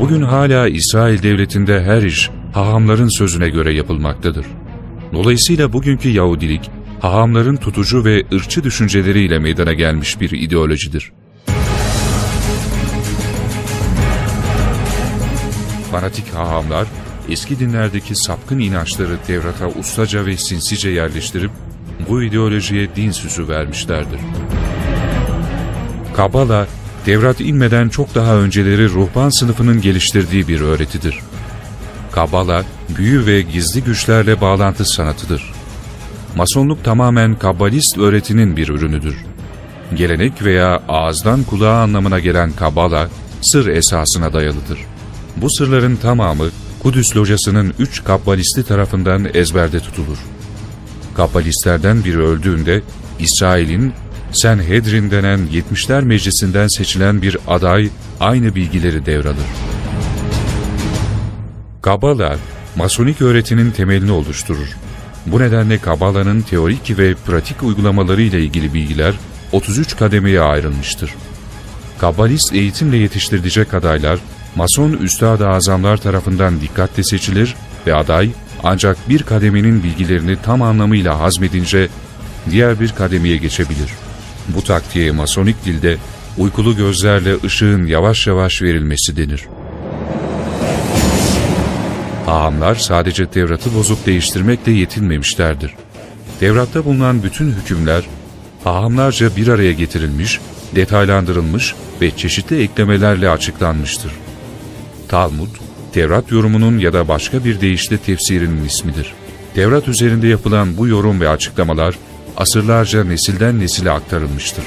Bugün hala İsrail devletinde her iş hahamların sözüne göre yapılmaktadır. Dolayısıyla bugünkü Yahudilik, hahamların tutucu ve ırkçı düşünceleriyle meydana gelmiş bir ideolojidir. Fanatik hahamlar, eski dinlerdeki sapkın inançları Tevrat'a ustaca ve sinsice yerleştirip, bu ideolojiye din süsü vermişlerdir. Kabala, Tevrat inmeden çok daha önceleri ruhban sınıfının geliştirdiği bir öğretidir. Kabala, büyü ve gizli güçlerle bağlantı sanatıdır. Masonluk tamamen kabbalist öğretinin bir ürünüdür. Gelenek veya ağızdan kulağa anlamına gelen kabala, sır esasına dayalıdır. Bu sırların tamamı Kudüs locasının üç kabbalisti tarafından ezberde tutulur. Kabbalistlerden biri öldüğünde İsrail'in Senhedrin denen 70'ler meclisinden seçilen bir aday aynı bilgileri devralır. Kabala, Masonik öğretinin temelini oluşturur. Bu nedenle Kabala'nın teorik ve pratik uygulamaları ile ilgili bilgiler 33 kademeye ayrılmıştır. Kabbalist eğitimle yetiştirilecek adaylar, Mason Üstad-ı Azamlar tarafından dikkatle seçilir ve aday ancak bir kademenin bilgilerini tam anlamıyla hazmedince diğer bir kademeye geçebilir. Bu taktiğe masonik dilde uykulu gözlerle ışığın yavaş yavaş verilmesi denir. Hahamlar sadece Tevrat'ı bozup değiştirmekle yetinmemişlerdir. Tevrat'ta bulunan bütün hükümler hahamlarca bir araya getirilmiş, detaylandırılmış ve çeşitli eklemelerle açıklanmıştır. Talmud, Tevrat yorumunun ya da başka bir deyişle tefsirinin ismidir. Tevrat üzerinde yapılan bu yorum ve açıklamalar, asırlarca nesilden nesile aktarılmıştır.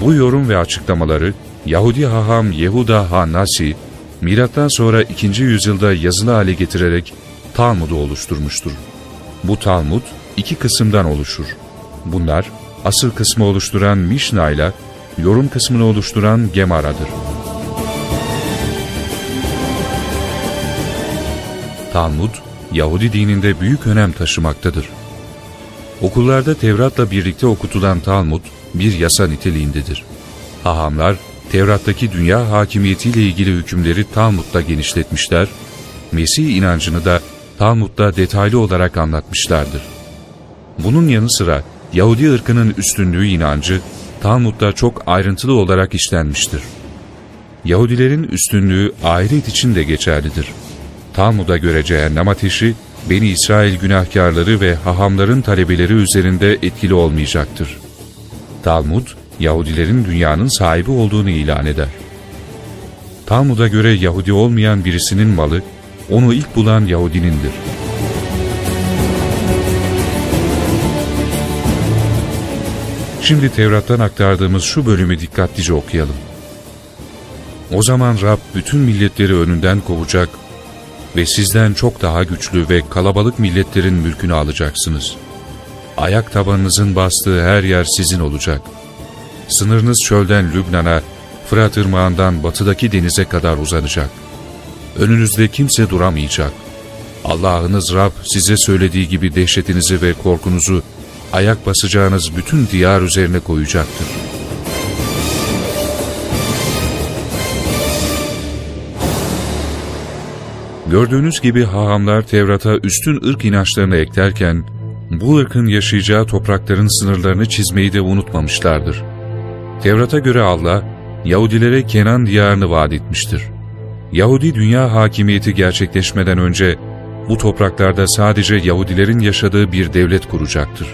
Bu yorum ve açıklamaları Yahudi haham Yehuda Ha-Nasi, milattan sonra 2. yüzyılda yazılı hale getirerek Talmud'u oluşturmuştur. Bu Talmud iki kısımdan oluşur. Bunlar asıl kısmı oluşturan Mişna ile yorum kısmını oluşturan Gemara'dır. Talmud, Yahudi dininde büyük önem taşımaktadır. Okullarda Tevrat'la birlikte okutulan Talmud bir yasa niteliğindedir. Hahamlar, Tevrat'taki dünya hakimiyetiyle ilgili hükümleri Talmud'da genişletmişler, Mesih inancını da Talmud'da detaylı olarak anlatmışlardır. Bunun yanı sıra Yahudi ırkının üstünlüğü inancı Talmud'da çok ayrıntılı olarak işlenmiştir. Yahudilerin üstünlüğü ahiret için de geçerlidir. Talmud'a göre cehennem ateşi, Beni İsrail günahkarları ve hahamların talebeleri üzerinde etkili olmayacaktır. Talmud, Yahudilerin dünyanın sahibi olduğunu ilan eder. Talmud'a göre Yahudi olmayan birisinin malı, onu ilk bulan Yahudinindir. Şimdi Tevrat'tan aktardığımız şu bölümü dikkatlice okuyalım. O zaman Rab bütün milletleri önünden kovacak ve sizden çok daha güçlü ve kalabalık milletlerin mülkünü alacaksınız. Ayak tabanınızın bastığı her yer sizin olacak. Sınırınız çölden Lübnan'a, Fırat Irmağı'ndan batıdaki denize kadar uzanacak. Önünüzde kimse duramayacak. Allah'ınız Rab size söylediği gibi dehşetinizi ve korkunuzu ayak basacağınız bütün diyar üzerine koyacaktır. Gördüğünüz gibi hahamlar Tevrat'a üstün ırk inançlarını eklerken, bu ırkın yaşayacağı toprakların sınırlarını çizmeyi de unutmamışlardır. Tevrat'a göre Allah, Yahudilere Kenan diyarını vaat etmiştir. Yahudi dünya hakimiyeti gerçekleşmeden önce, bu topraklarda sadece Yahudilerin yaşadığı bir devlet kuracaktır.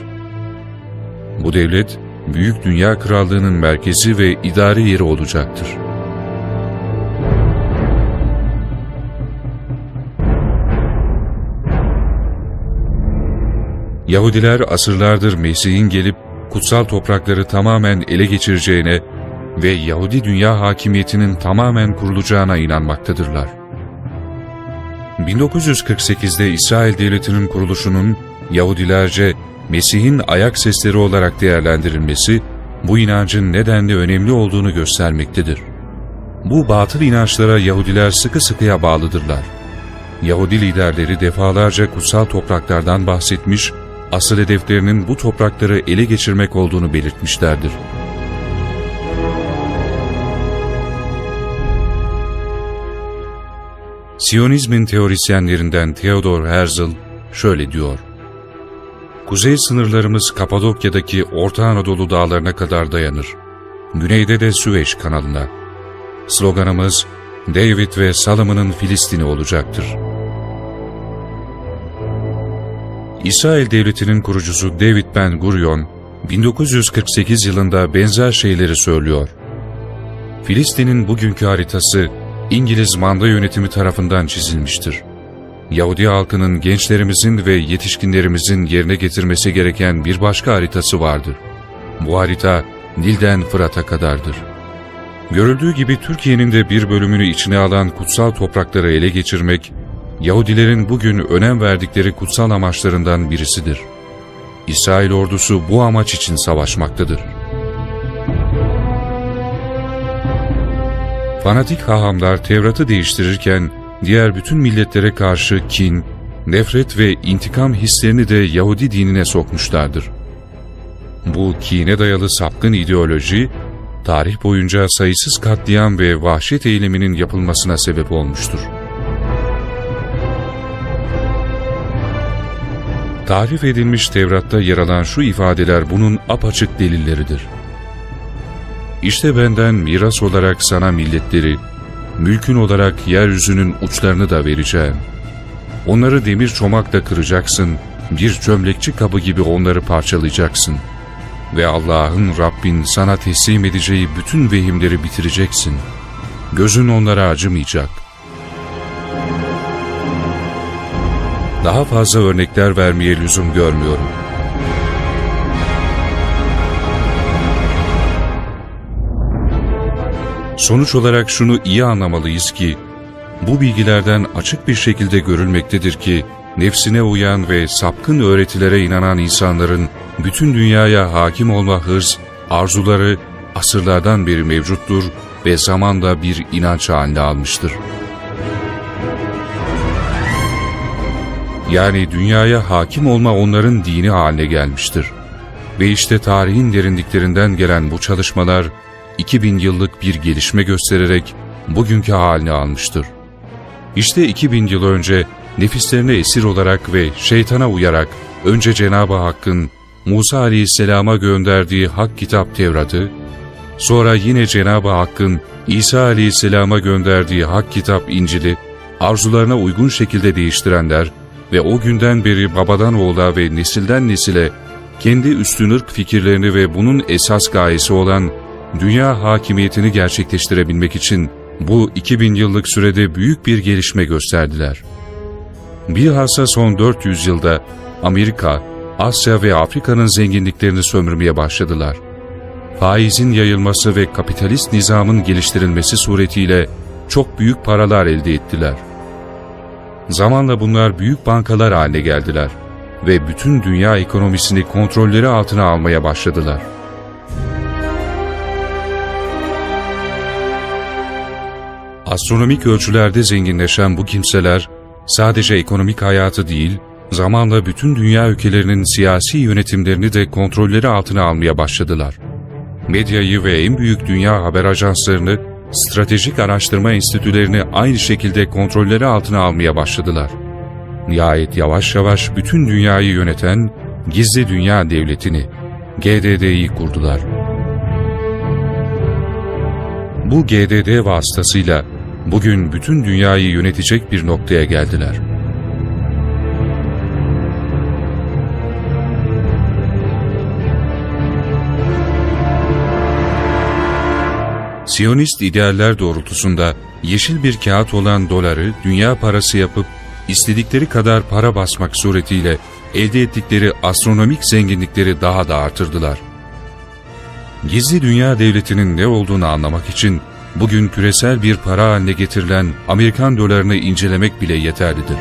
Bu devlet, Büyük Dünya Krallığı'nın merkezi ve idari yeri olacaktır. Yahudiler asırlardır Mesih'in gelip kutsal toprakları tamamen ele geçireceğine ve Yahudi dünya hakimiyetinin tamamen kurulacağına inanmaktadırlar. 1948'de İsrail Devleti'nin kuruluşunun Yahudilerce Mesih'in ayak sesleri olarak değerlendirilmesi, bu inancın nedenli önemli olduğunu göstermektedir. Bu batıl inançlara Yahudiler sıkı sıkıya bağlıdırlar. Yahudi liderleri defalarca kutsal topraklardan bahsetmiş asıl hedeflerinin bu toprakları ele geçirmek olduğunu belirtmişlerdir. Siyonizmin teorisyenlerinden Theodor Herzl şöyle diyor. Kuzey sınırlarımız Kapadokya'daki Orta Anadolu dağlarına kadar dayanır. Güneyde de Süveyş kanalına. Sloganımız David ve Salomon'un Filistin'i olacaktır.'' İsrail Devleti'nin kurucusu David Ben Gurion, 1948 yılında benzer şeyleri söylüyor. Filistin'in bugünkü haritası, İngiliz manda yönetimi tarafından çizilmiştir. Yahudi halkının gençlerimizin ve yetişkinlerimizin yerine getirmesi gereken bir başka haritası vardır. Bu harita, Nil'den Fırat'a kadardır. Görüldüğü gibi Türkiye'nin de bir bölümünü içine alan kutsal toprakları ele geçirmek, Yahudilerin bugün önem verdikleri kutsal amaçlarından birisidir. İsrail ordusu bu amaç için savaşmaktadır. Fanatik hahamlar Tevrat'ı değiştirirken diğer bütün milletlere karşı kin, nefret ve intikam hislerini de Yahudi dinine sokmuşlardır. Bu kine dayalı sapkın ideoloji, tarih boyunca sayısız katliam ve vahşet eyleminin yapılmasına sebep olmuştur. Tarif edilmiş Tevrat'ta yer alan şu ifadeler bunun apaçık delilleridir. İşte benden miras olarak sana milletleri, mülkün olarak yeryüzünün uçlarını da vereceğim. Onları demir çomakla kıracaksın, bir çömlekçi kabı gibi onları parçalayacaksın. Ve Allah'ın Rabbin sana teslim edeceği bütün vehimleri bitireceksin. Gözün onlara acımayacak.'' Daha fazla örnekler vermeye lüzum görmüyorum. Sonuç olarak şunu iyi anlamalıyız ki, bu bilgilerden açık bir şekilde görülmektedir ki, nefsine uyan ve sapkın öğretilere inanan insanların bütün dünyaya hakim olma hırs, arzuları asırlardan beri mevcuttur ve zamanda bir inanç haline almıştır.'' Yani dünyaya hakim olma onların dini haline gelmiştir. Ve işte tarihin derinliklerinden gelen bu çalışmalar 2000 yıllık bir gelişme göstererek bugünkü halini almıştır. İşte 2000 yıl önce nefislerine esir olarak ve şeytana uyarak önce Cenab-ı Hakk'ın Musa aleyhisselama gönderdiği hak kitap Tevrat'ı, sonra yine Cenab-ı Hakk'ın İsa aleyhisselama gönderdiği hak kitap İncil'i arzularına uygun şekilde değiştirenler, ve o günden beri babadan oğula ve nesilden nesile kendi üstün ırk fikirlerini ve bunun esas gayesi olan dünya hakimiyetini gerçekleştirebilmek için bu 2000 yıllık sürede büyük bir gelişme gösterdiler. Bilhassa son 400 yılda Amerika, Asya ve Afrika'nın zenginliklerini sömürmeye başladılar. faizin yayılması ve kapitalist nizamın geliştirilmesi suretiyle çok büyük paralar elde ettiler. Zamanla bunlar büyük bankalar haline geldiler ve bütün dünya ekonomisini kontrolleri altına almaya başladılar. Astronomik ölçülerde zenginleşen bu kimseler sadece ekonomik hayatı değil, zamanla bütün dünya ülkelerinin siyasi yönetimlerini de kontrolleri altına almaya başladılar. Medyayı ve en büyük dünya haber ajanslarını, stratejik araştırma enstitülerini aynı şekilde kontrolleri altına almaya başladılar. Nihayet yavaş yavaş bütün dünyayı yöneten Gizli Dünya Devleti'ni, GDD'yi kurdular. Bu GDD vasıtasıyla bugün bütün dünyayı yönetecek bir noktaya geldiler. Siyonist idealler doğrultusunda yeşil bir kağıt olan doları dünya parası yapıp istedikleri kadar para basmak suretiyle elde ettikleri astronomik zenginlikleri daha da artırdılar. Gizli Dünya Devleti'nin ne olduğunu anlamak için bugün küresel bir para haline getirilen Amerikan dolarını incelemek bile yeterlidir.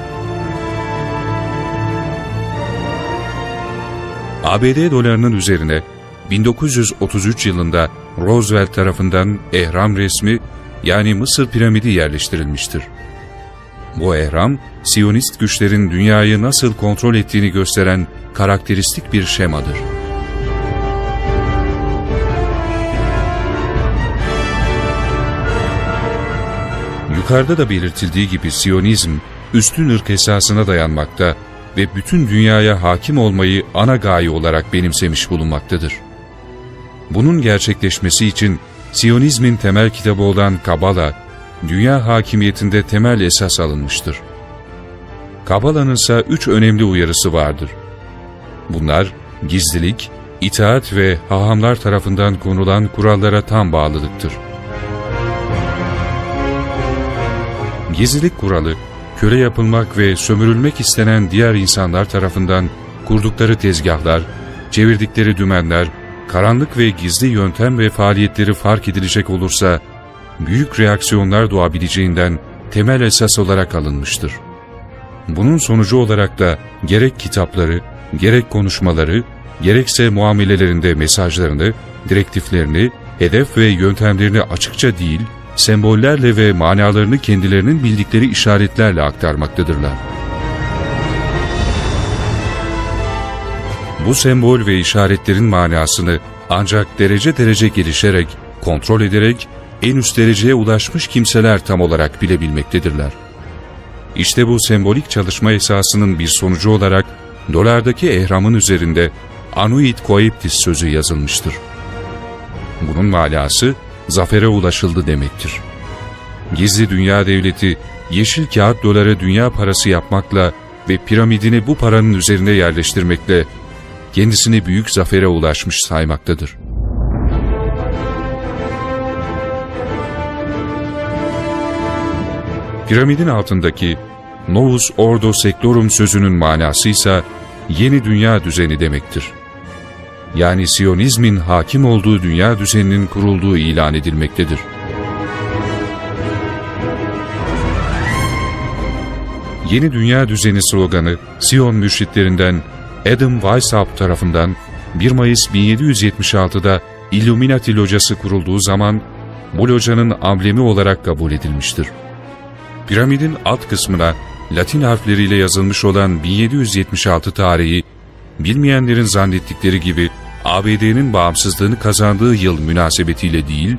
ABD dolarının üzerine 1933 yılında Roosevelt tarafından ehram resmi yani Mısır piramidi yerleştirilmiştir. Bu ehram, Siyonist güçlerin dünyayı nasıl kontrol ettiğini gösteren karakteristik bir şemadır. Yukarıda da belirtildiği gibi Siyonizm, üstün ırk esasına dayanmakta ve bütün dünyaya hakim olmayı ana gaye olarak benimsemiş bulunmaktadır. Bunun gerçekleşmesi için Siyonizmin temel kitabı olan Kabala, dünya hakimiyetinde temel esas alınmıştır. Kabala'nın ise üç önemli uyarısı vardır. Bunlar gizlilik, itaat ve hahamlar tarafından konulan kurallara tam bağlılıktır. Gizlilik kuralı, köle yapılmak ve sömürülmek istenen diğer insanlar tarafından kurdukları tezgahlar, çevirdikleri dümenler, karanlık ve gizli yöntem ve faaliyetleri fark edilecek olursa, büyük reaksiyonlar doğabileceğinden temel esas olarak alınmıştır. Bunun sonucu olarak da gerek kitapları, gerek konuşmaları, gerekse muamelelerinde mesajlarını, direktiflerini, hedef ve yöntemlerini açıkça değil, sembollerle ve manalarını kendilerinin bildikleri işaretlerle aktarmaktadırlar. Bu sembol ve işaretlerin manasını ancak derece derece gelişerek, kontrol ederek en üst dereceye ulaşmış kimseler tam olarak bilebilmektedirler. İşte bu sembolik çalışma esasının bir sonucu olarak dolardaki ehramın üzerinde Anuit Coeptis sözü yazılmıştır. Bunun malası zafere ulaşıldı demektir. Gizli Dünya Devleti yeşil kağıt doları dünya parası yapmakla ve piramidini bu paranın üzerine yerleştirmekle kendisini büyük zafere ulaşmış saymaktadır. Piramidin altındaki Novus Ordo Seclorum sözünün manası ise yeni dünya düzeni demektir. Yani Siyonizmin hakim olduğu dünya düzeninin kurulduğu ilan edilmektedir. Yeni Dünya Düzeni sloganı Siyon mürşitlerinden Adam Weishaupt tarafından 1 Mayıs 1776'da Illuminati locası kurulduğu zaman bu locanın amblemi olarak kabul edilmiştir. Piramidin alt kısmına Latin harfleriyle yazılmış olan 1776 tarihi, bilmeyenlerin zannettikleri gibi ABD'nin bağımsızlığını kazandığı yıl münasebetiyle değil,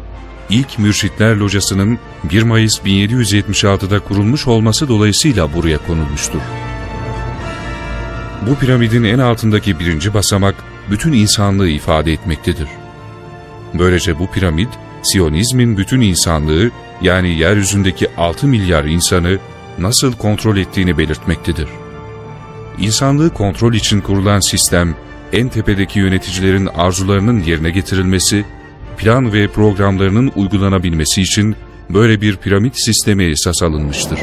ilk Mürşitler Locası'nın 1 Mayıs 1776'da kurulmuş olması dolayısıyla buraya konulmuştur. Bu piramidin en altındaki birinci basamak bütün insanlığı ifade etmektedir. Böylece bu piramit, Siyonizmin bütün insanlığı yani yeryüzündeki 6 milyar insanı nasıl kontrol ettiğini belirtmektedir. İnsanlığı kontrol için kurulan sistem, en tepedeki yöneticilerin arzularının yerine getirilmesi, plan ve programlarının uygulanabilmesi için böyle bir piramit sistemi esas alınmıştır.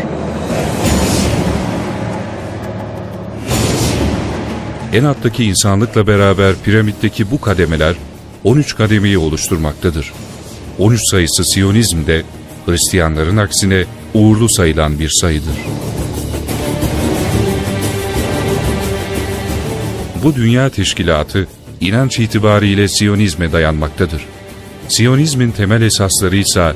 En alttaki insanlıkla beraber piramitteki bu kademeler, 13 kademeyi oluşturmaktadır. 13 sayısı Siyonizm'de Hristiyanların aksine uğurlu sayılan bir sayıdır. Bu dünya teşkilatı inanç itibariyle Siyonizme dayanmaktadır. Siyonizmin temel esasları ise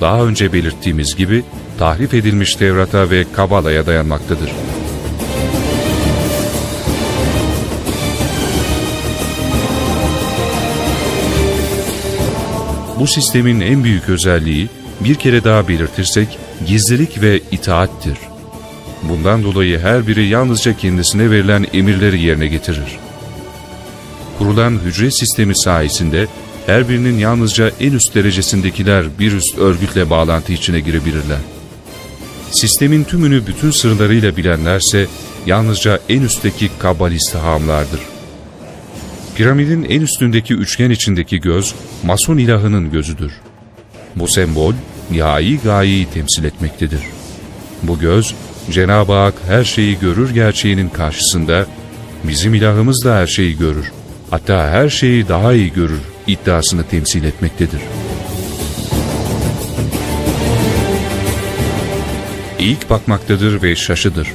daha önce belirttiğimiz gibi tahrif edilmiş Tevrat'a ve Kabala'ya dayanmaktadır. Bu sistemin en büyük özelliği bir kere daha belirtirsek gizlilik ve itaattir. Bundan dolayı her biri yalnızca kendisine verilen emirleri yerine getirir. Kurulan hücre sistemi sayesinde her birinin yalnızca en üst derecesindekiler bir üst örgütle bağlantı içine girebilirler. Sistemin tümünü bütün sırlarıyla bilenlerse yalnızca en üstteki kabalist hamlardır. Piramidin en üstündeki üçgen içindeki göz, mason ilahının gözüdür. Bu sembol, nihai gayeyi temsil etmektedir. Bu göz, Cenab-ı Hak her şeyi görür gerçeğinin karşısında, bizim ilahımız da her şeyi görür, hatta her şeyi daha iyi görür iddiasını temsil etmektedir. İlk bakmaktadır ve şaşıdır.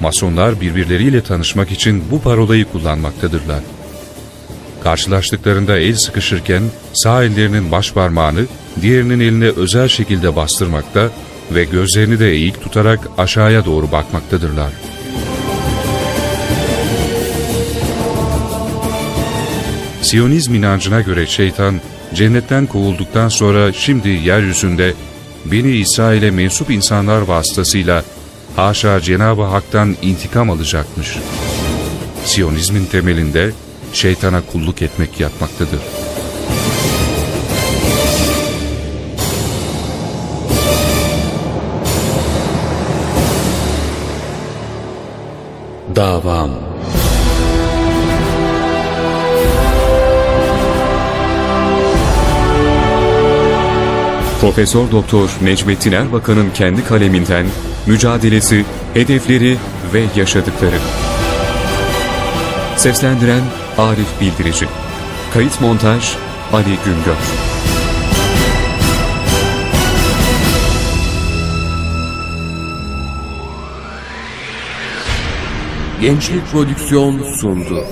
Masonlar birbirleriyle tanışmak için bu parolayı kullanmaktadırlar. Karşılaştıklarında el sıkışırken sağ ellerinin baş parmağını diğerinin eline özel şekilde bastırmakta ve gözlerini de eğik tutarak aşağıya doğru bakmaktadırlar. Siyonizm inancına göre şeytan cennetten kovulduktan sonra şimdi yeryüzünde Beni İsrail'e mensup insanlar vasıtasıyla haşa Cenab-ı Hak'tan intikam alacakmış. Siyonizmin temelinde şeytana kulluk etmek yatmaktadır. Davam Profesör Doktor Necmettin Erbakan'ın kendi kaleminden mücadelesi, hedefleri ve yaşadıkları. Seslendiren Arif Bildirici. Kayıt montaj Ali Güngör. Gençlik Prodüksiyon sundu.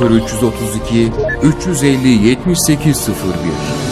0332 350 7801